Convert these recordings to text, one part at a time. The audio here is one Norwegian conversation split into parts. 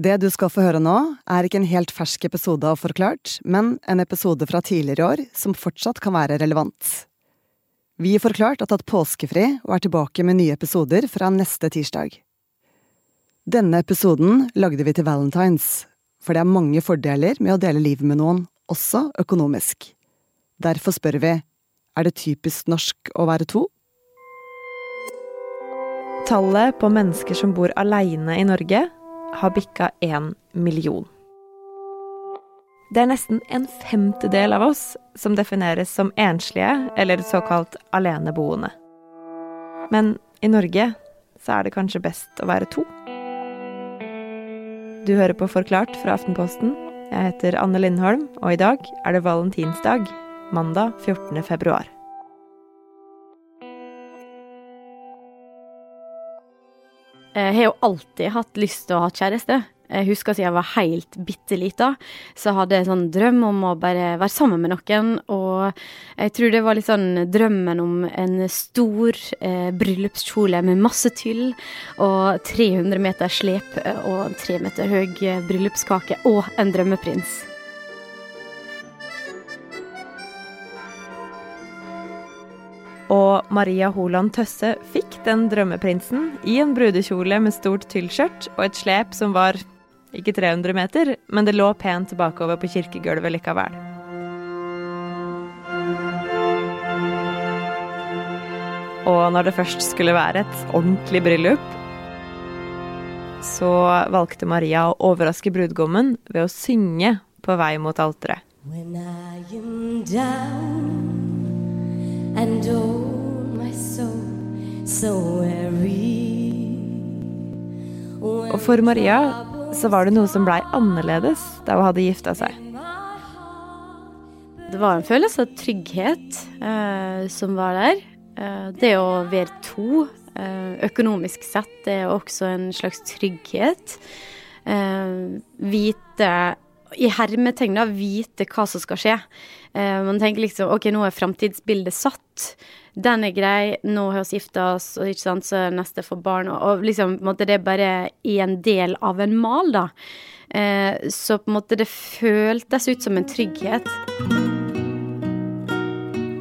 Det du skal få høre nå, er ikke en helt fersk episode av Forklart, men en episode fra tidligere år som fortsatt kan være relevant. Vi i Forklart har tatt påskefri og er tilbake med nye episoder fra neste tirsdag. Denne episoden lagde vi til Valentines, for det er mange fordeler med å dele livet med noen, også økonomisk. Derfor spør vi, er det typisk norsk å være to? Tallet på mennesker som bor aleine i Norge, har bikka én million. Det er nesten en femtedel av oss som defineres som enslige eller såkalt aleneboende. Men i Norge så er det kanskje best å være to. Du hører på Forklart fra Aftenposten. Jeg heter Anne Lindholm, og i dag er det valentinsdag, mandag 14. februar. Jeg har jo alltid hatt lyst til å ha kjæreste. Jeg husker siden jeg var helt bitte lita, så hadde jeg sånn drøm om å bare være sammen med noen. Og jeg tror det var litt sånn drømmen om en stor eh, bryllupskjole med masse tyll og 300 meter slep og en tre meter høy eh, bryllupskake og en drømmeprins. Og Maria Holand Tøsse fikk den drømmeprinsen i en brudekjole med stort tyllskjørt og et slep som var ikke 300 meter, men det lå pent bakover på kirkegulvet likevel. Og når det først skulle være et ordentlig bryllup, så valgte Maria å overraske brudgommen ved å synge på vei mot alteret. When I am down and oh my soul so weary Og for Maria så var det noe som blei annerledes da hun hadde gifta seg. Det var en følelse av trygghet eh, som var der. Eh, det å være to eh, økonomisk sett, det er også en slags trygghet. Eh, vite i hermetegn da, vite hva som skal skje. Uh, man tenker liksom OK, nå er framtidsbildet satt. Den er grei. Nå har vi gifta oss, og ikke sant, så neste får barn. Og, og liksom, på en måte, det er bare i en del av en mal, da. Uh, så på en måte det føltes ut som en trygghet.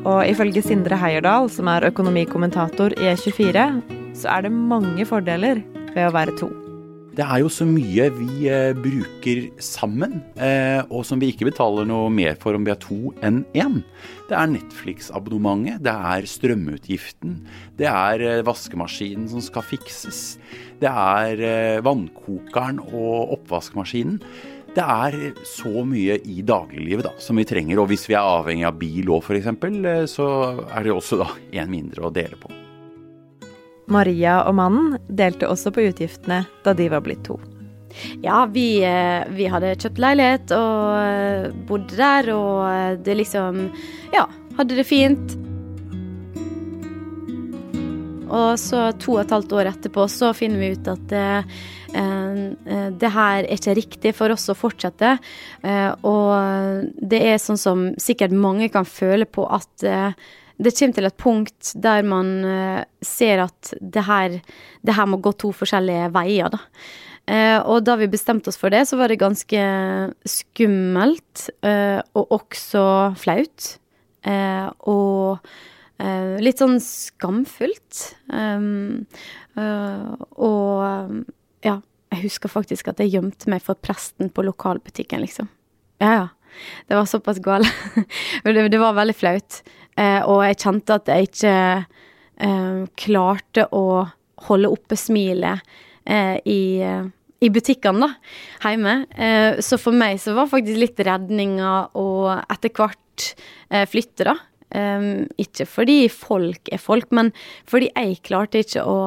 Og ifølge Sindre Heierdal, som er økonomikommentator i E24, så er det mange fordeler ved å være to. Det er jo så mye vi eh, bruker sammen, eh, og som vi ikke betaler noe mer for om vi er to enn én. Det er Netflix-abonnementet, det er strømutgiften, det er eh, vaskemaskinen som skal fikses, det er vannkokeren og oppvaskmaskinen. Det er så mye i dagliglivet da, som vi trenger, og hvis vi er avhengig av bil òg f.eks., så er det også da en mindre å dele på. Maria og mannen delte også på utgiftene da de var blitt to. Ja, vi, eh, vi hadde kjøpt leilighet og eh, bodde der, og eh, det liksom Ja, hadde det fint. Og så to og et halvt år etterpå så finner vi ut at det, det her er ikke riktig for oss å fortsette. Og det er sånn som sikkert mange kan føle på at det kommer til et punkt der man uh, ser at det her, det her, må gå to forskjellige veier, da. Uh, og da vi bestemte oss for det, så var det ganske skummelt, uh, og også flaut. og litt sånn skamfullt. Og ja, jeg husker faktisk at jeg gjemte meg for presten på lokalbutikken, liksom. Ja, ja. Det var såpass det, det var veldig flaut. Eh, og jeg kjente at jeg ikke eh, klarte å holde oppe smilet eh, i, i butikkene, da, hjemme. Så for meg så var faktisk litt redninga å etter hvert flytte, da. Um, ikke fordi folk er folk, men fordi jeg klarte ikke å,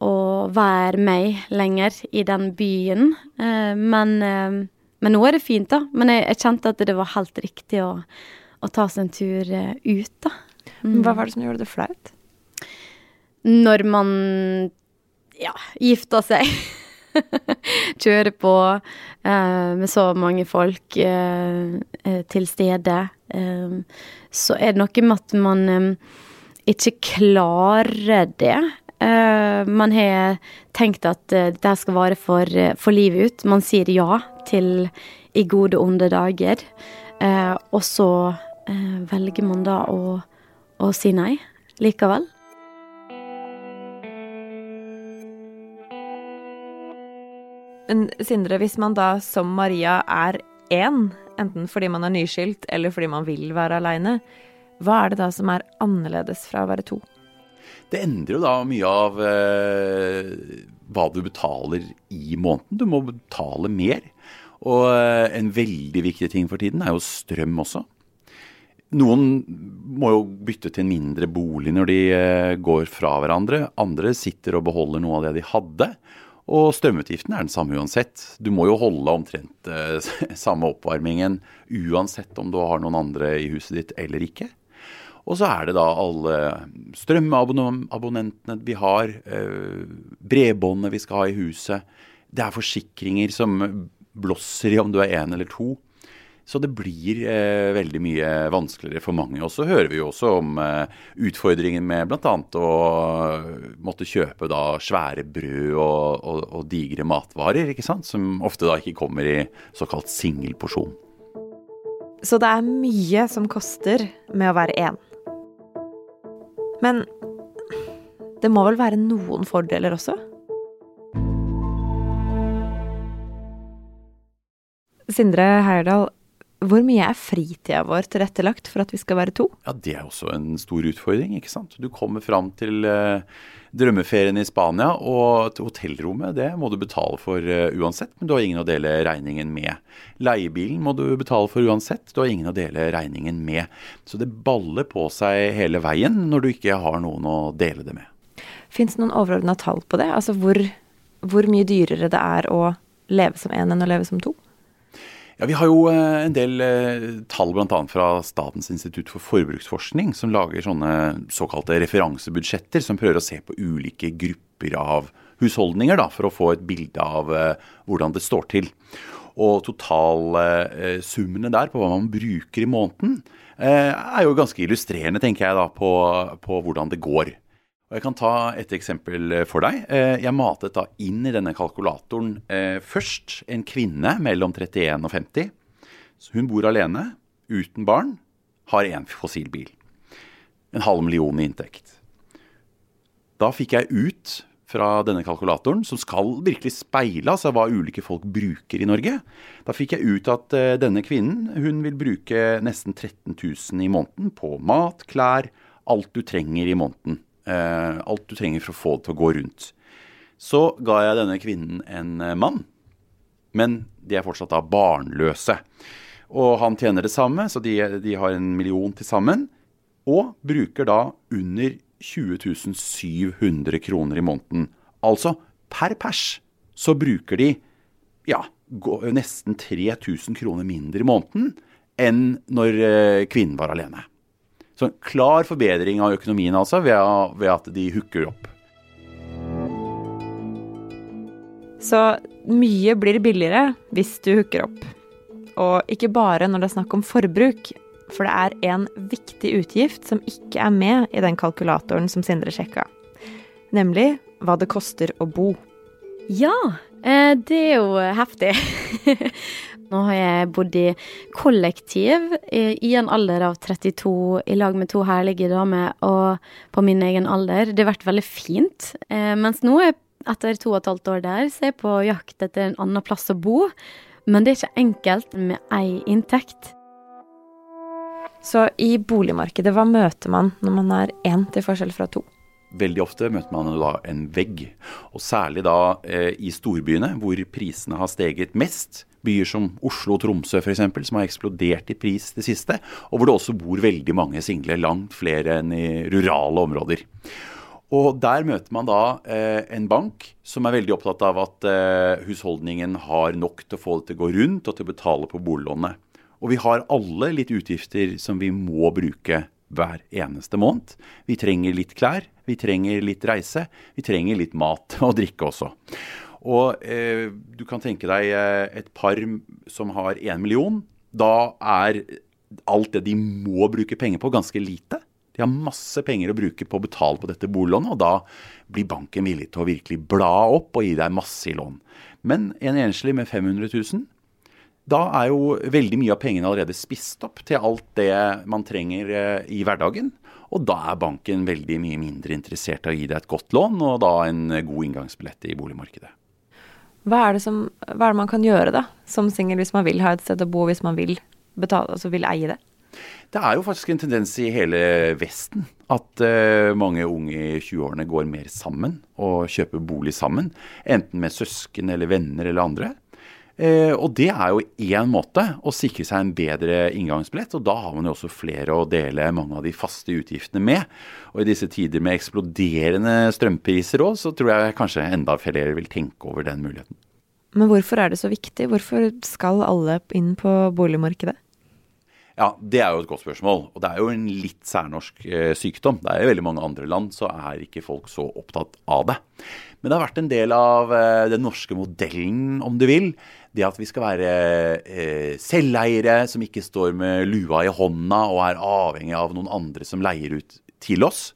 å være meg lenger i den byen. Uh, men, uh, men, nå er det fint, da. Men jeg, jeg, kjente at det var helt riktig å, å ta seg en tur uh, ut, da. Mm. Hva var det som gjorde det flaut? Når man ja, gifta seg. Kjøre på eh, med så mange folk uh, uh, til stede. så er det noe med at man um, ikke klarer det. Eh, man har tenkt at eh, det skal vare for, eh, for, livet ut. Man sier ja til i gode, onde dager. og så velger man da å, å si nei likevel. Men Sindre, hvis man da som Maria er én, enten fordi man er nyskilt eller fordi man vil være aleine, hva er det da som er annerledes fra å være to? Det endrer jo da mye av eh, hva du betaler i måneden. Du må betale mer. Og eh, en veldig viktig ting for tiden er jo strøm også. Noen må jo bytte til en mindre bolig når de eh, går fra hverandre. Andre sitter og beholder noe av det de hadde. Og strømutgiften er den samme uansett. Du må jo holde omtrent eh, samme oppvarmingen uansett om du har noen andre i huset ditt eller ikke. Og så er det da alle strømabonnentene vi har, eh, bredbåndet vi skal ha i huset. Det er forsikringer som blåser i om du er én eller to. Så det blir eh, veldig mye vanskeligere for mange. Og så hører vi jo også om eh, utfordringen med bl.a. å måtte kjøpe da svære brød og, og, og, digre matvarer, ikke sant? som ofte da ikke kommer i såkalt singelporsjon. Så det er mye som koster med å være én. Men det må vel være noen fordeler også? Sindre Heyerdahl, hvor mye er fritida vår tilrettelagt for at vi skal være to? Ja, Det er også en stor utfordring. ikke sant? Du kommer fram til eh, drømmeferien i Spania, og til hotellrommet det må du betale for eh, uansett, men du har ingen å dele regningen med. Leiebilen må du betale for uansett, du har ingen å dele regningen med. Så det baller på seg hele veien når du ikke har noen å dele det med. Fins det noen overordna tall på det? Altså hvor, hvor mye dyrere det er å leve som én enn å leve som to? Ja, Vi har jo eh, en del eh, tall bl.a. fra Statens institutt for forbruksforskning, som lager sånne såkalte referansebudsjetter, som prøver å se på ulike grupper av husholdninger da, for å få et bilde av eh, hvordan det står til. Og totalsummene der på hva man bruker i måneden, er jo ganske illustrerende, tenker jeg, da, på, på hvordan det går. Og Jeg kan ta et eksempel eh, for deg. Eh, jeg matet da inn i denne kalkulatoren eh, først en kvinne mellom 31 og 50. Hun bor alene, uten barn, har én fossilbil. En halv million i inntekt. Da fikk jeg ut fra denne kalkulatoren, som skal virkelig speile altså hva ulike folk bruker i Norge. Da fikk jeg ut at denne kvinnen hun vil bruke nesten 13 000 i måneden på mat, klær, alt du trenger i måneden. Eh, alt du trenger for å få det til å gå rundt. Så ga jeg denne kvinnen en eh, mann, men de er fortsatt da barnløse. Og han tjener det samme, så de, de har en million til sammen. Og bruker da under 20 700 kroner i måneden. Altså per pers så bruker de ja, nesten 3000 kroner mindre i måneden enn når eh, kvinnen var alene. Så en klar forbedring av økonomien altså, ved, ved at de hooker opp. Så mye blir billigere hvis du hooker opp. Og ikke bare når det er snakk om forbruk, for det er en viktig utgift som ikke er med i den kalkulatoren som Sindre sjekka. Nemlig hva det koster å bo. Ja, eh, det er jo heftig. Nå har jeg bodd i kollektiv i en alder av 32 i lag med to herlige damer og på min egen alder. Det har vært veldig fint. Eh, mens nå, etter to og et halvt år der, så er jeg på jakt etter en annen plass å bo. Men det er ikke enkelt med ei inntekt. Så i boligmarkedet, hva møter man når man er én til forskjell fra to? Veldig ofte møter man da en vegg, og særlig da eh, i storbyene hvor prisene har steget mest. Byer som Oslo og Tromsø f.eks., som har eksplodert i pris det siste. Og hvor det også bor veldig mange single, langt flere enn i rurale områder. Og der møter man da eh, en bank som er veldig opptatt av at eh, husholdningen har nok til å få det til å gå rundt og til å betale på boliglånet. Og vi har alle litt utgifter som vi må bruke hver eneste måned. Vi trenger litt klær, vi trenger litt reise, vi trenger litt mat og drikke også. Og eh, du kan tenke deg eh, et par som har én million. Da er alt det de må bruke penger på, ganske lite. De har masse penger å bruke på å betale på dette boliglånet, og da blir banken villig til å virkelig bla opp og gi deg masse i lån. Men en enslig med 500 000, da er jo veldig mye av pengene allerede spist opp til alt det man trenger eh, i hverdagen. Og da er banken veldig mye mindre interessert i å gi deg et godt lån, og da en god inngangsbillett i boligmarkedet. Hva er, det som, hva er det man kan gjøre da, som singel hvis man vil ha et sted å bo, hvis man vil, betale, altså vil eie det? Det er jo faktisk en tendens i hele Vesten at uh, mange unge i 20-årene går mer sammen og kjøper bolig sammen. Enten med søsken eller venner eller andre. Uh, og det er jo én måte å sikre seg en bedre inngangsbillett. Og da har man jo også flere å dele mange av de faste utgiftene med. Og i disse tider med eksploderende strømpriser òg, så tror jeg kanskje enda flere vil tenke over den muligheten. Men hvorfor er det så viktig? Hvorfor skal alle inn på boligmarkedet? Ja, Det er jo et godt spørsmål. Og det er jo en litt særnorsk eh, sykdom. Det er jo veldig mange andre land så er ikke folk så opptatt av det. Men det har vært en del av eh, den norske modellen, om du vil. Det at vi skal være eh, selveiere som ikke står med lua i hånda og er avhengig av noen andre som leier ut til oss.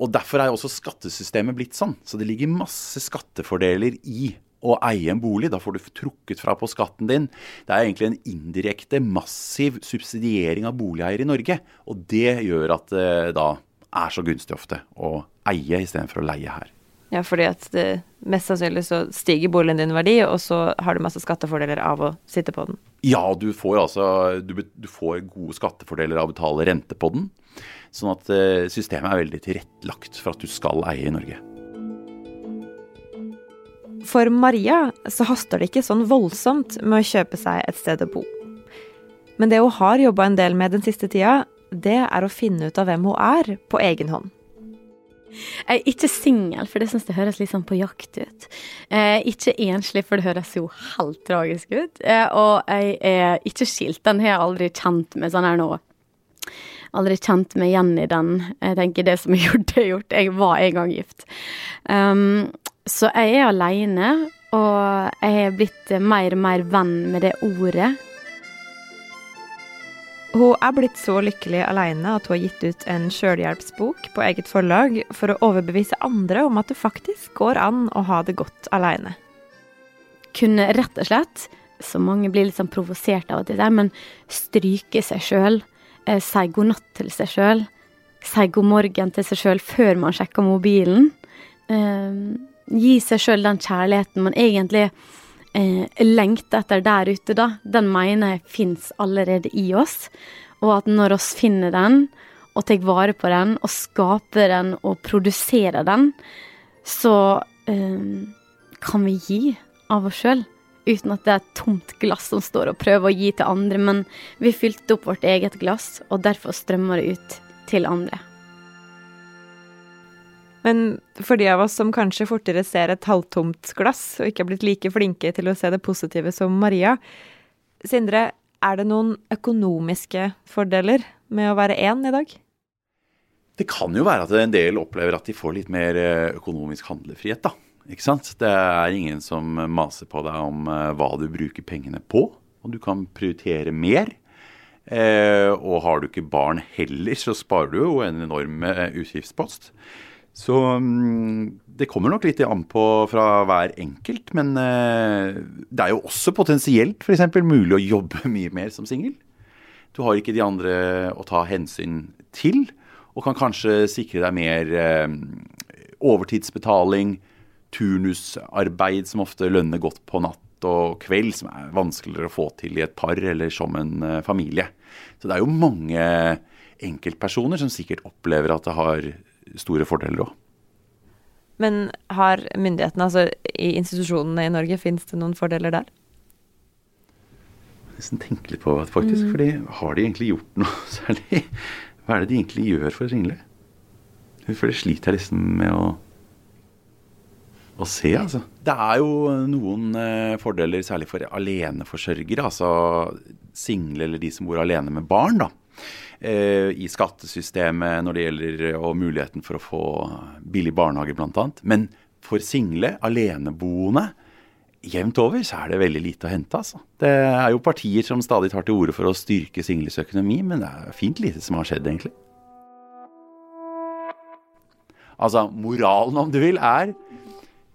Og Derfor er også skattesystemet blitt sånn. Så det ligger masse skattefordeler i å eie en bolig. Da får du trukket fra på skatten din. Det er egentlig en indirekte, massiv subsidiering av boligeiere i Norge. Og det gjør at det da er så gunstig ofte å eie istedenfor å leie her. Ja, fordi at det, mest sannsynlig så stiger boligen din verdi, og så har du masse skattefordeler av å sitte på den. Ja, du får altså du, du får gode skattefordeler av å betale rente på den. Sånn at eh, systemet er veldig tilrettelagt for at du skal eie i Norge. For Maria så haster det ikke sånn voldsomt med å kjøpe seg et sted å bo. Men det hun har jobba en del med den siste tida, det er å finne ut av hvem hun er, på egen hånd. Jeg er ikke singel, for det syns det høres litt sånn på jakt ut. Jeg er ikke enslig, for det høres jo helt tragisk ut. Eh, og jeg er ikke skilt. Den har jeg aldri kjent med sånn her nå. Aldri kjent meg igjen i den. Jeg tenker det som er gjort, er gjort. Jeg var en gang gift. Um, så jeg er aleine, og jeg har blitt mer og mer venn med det ordet. Hun er blitt så lykkelig aleine at hun har gitt ut en sjølhjelpsbok på eget forlag for å overbevise andre om at det faktisk går an å ha det godt aleine. Kunne rett og slett, så mange blir litt sånn provosert av det der, men stryke seg sjøl, eh, si god natt til seg sjøl, si god morgen til seg sjøl før man sjekker mobilen. Eh, gi seg sjøl den kjærligheten man egentlig eh, lengter etter der ute, da. Den mener jeg fins allerede i oss. Og at når oss finner den, og tar vare på den, og skaper den og produserer den, så eh, kan vi gi av oss sjøl. Uten at det er et tomt glass som står og prøver å gi til andre. Men vi fylte opp vårt eget glass, og derfor strømmer det ut til andre. Men for de av oss som kanskje fortere ser et halvtomt glass, og ikke har blitt like flinke til å se det positive som Maria Sindre, er det noen økonomiske fordeler med å være én i dag? Det kan jo være at en del opplever at de får litt mer eh, økonomisk handlefrihet, da. Ikke sant? Det er ingen som maser på deg om eh, hva du bruker pengene på, og du kan prioritere mer. Eh, og har du ikke barn heller, så sparer du jo en enorm utgiftspost. Så mm, det kommer nok litt an på fra hver enkelt. Men eh, det er jo også potensielt f.eks. mulig å jobbe mye mer som singel. Du har ikke de andre å ta hensyn til, og kan kanskje sikre deg mer eh, overtidsbetaling, turnusarbeid som ofte lønner godt på natt og kveld, som er vanskeligere å få til i et par eller som en eh, familie. Så det er jo mange enkeltpersoner som sikkert opplever at det har store fordeler òg. Men har myndighetene, altså i institusjonene i Norge, fins det noen fordeler der? Nesten tenke litt på det, faktisk. Mm. fordi har de egentlig gjort noe særlig? Hva er det de egentlig gjør for single? For det sliter jeg liksom med å, å se, altså. Det er jo noen eh, fordeler, særlig for aleneforsørgere. Altså single eller de som bor alene med barn, da. Eh, i skattesystemet når det gjelder eh, og muligheten for å få billig barnehage bl.a. Men for single, aleneboende, jevnt over så er det veldig lite å hente. altså. Det er jo partier som stadig tar til orde for å styrke singles økonomi, men det er fint lite som har skjedd, egentlig. Altså, moralen, om du vil, er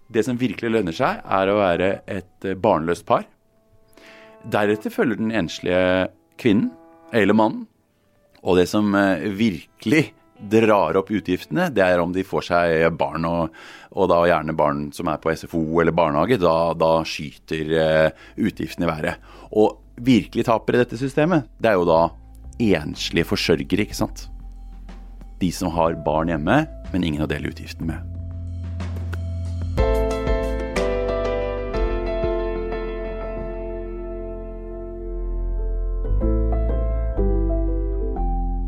Det som virkelig lønner seg, er å være et eh, barnløst par. Deretter følger den enslige kvinnen, eller mannen. Og det som eh, virkelig drar opp utgiftene, det er om de får seg barn, og, og da gjerne barn som er på SFO eller barnehage. Da, da skyter uh, utgiftene i været. Og virkelig tapere i dette systemet, det er jo da enslige forsørgere, ikke sant. De som har barn hjemme, men ingen å dele utgiftene med.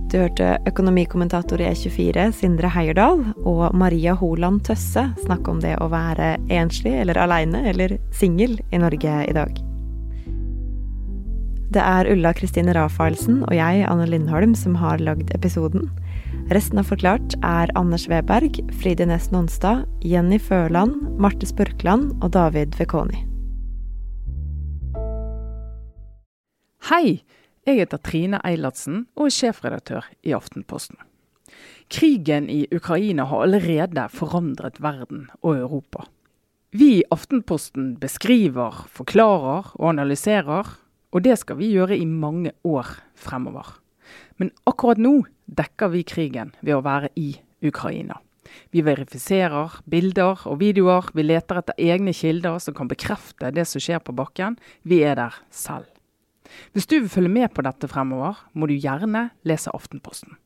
Du hørte økonomikommentator i E24 Sindre Heierdal og Maria Holand Tøsse snakke om det å være enslig eller aleine eller singel i Norge i dag. Det er Ulla Kristine Rafaelsen og jeg, Anne Lindholm, som har lagd episoden. Resten av Forklart er Anders Weberg, Fride Næss Nonstad, Jenny Førland, Marte Spurkland og David Vekoni. Hei! Jeg heter Trine Eilertsen og er sjefredaktør i Aftenposten. Krigen i Ukraina har allerede forandret verden og Europa. Vi i Aftenposten beskriver, forklarer og analyserer, og det skal vi gjøre i mange år fremover. Men akkurat nå dekker vi krigen ved å være i Ukraina. Vi verifiserer bilder og videoer, vi leter etter egne kilder som kan bekrefte det som skjer på bakken. Vi er der selv. Hvis du vil følge med på dette fremover, må du gjerne lese Aftenposten.